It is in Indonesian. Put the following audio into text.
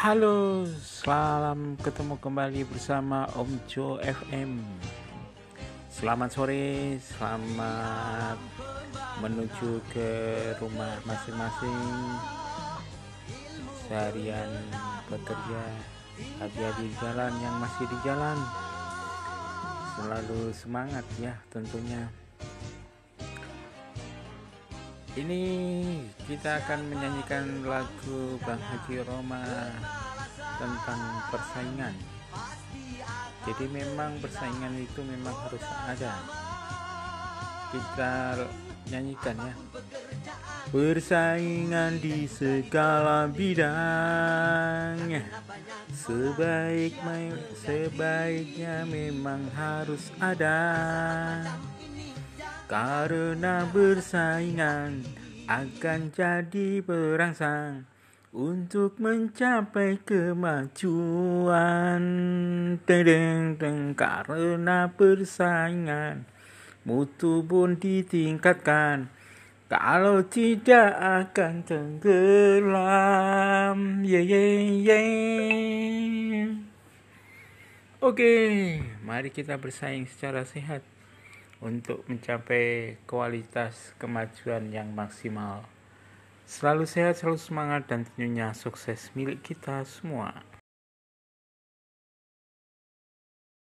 Halo, salam ketemu kembali bersama Om Jo FM. Selamat sore, selamat menuju ke rumah masing-masing. Seharian bekerja, hati-hati di jalan yang masih di jalan. Selalu semangat ya tentunya. Ini kita akan menyanyikan lagu Bang Haji Roma tentang persaingan. Jadi memang persaingan itu memang harus ada. Kita nyanyikan ya. Persaingan di segala bidang Sebaik sebaiknya memang harus ada karena bersaingan akan jadi perangsang untuk mencapai kemajuan. Deng, deng, karena persaingan mutu pun ditingkatkan. Kalau tidak akan tenggelam. Ye ye ye. Oke, mari kita bersaing secara sehat untuk mencapai kualitas kemajuan yang maksimal. Selalu sehat, selalu semangat, dan tentunya sukses milik kita semua.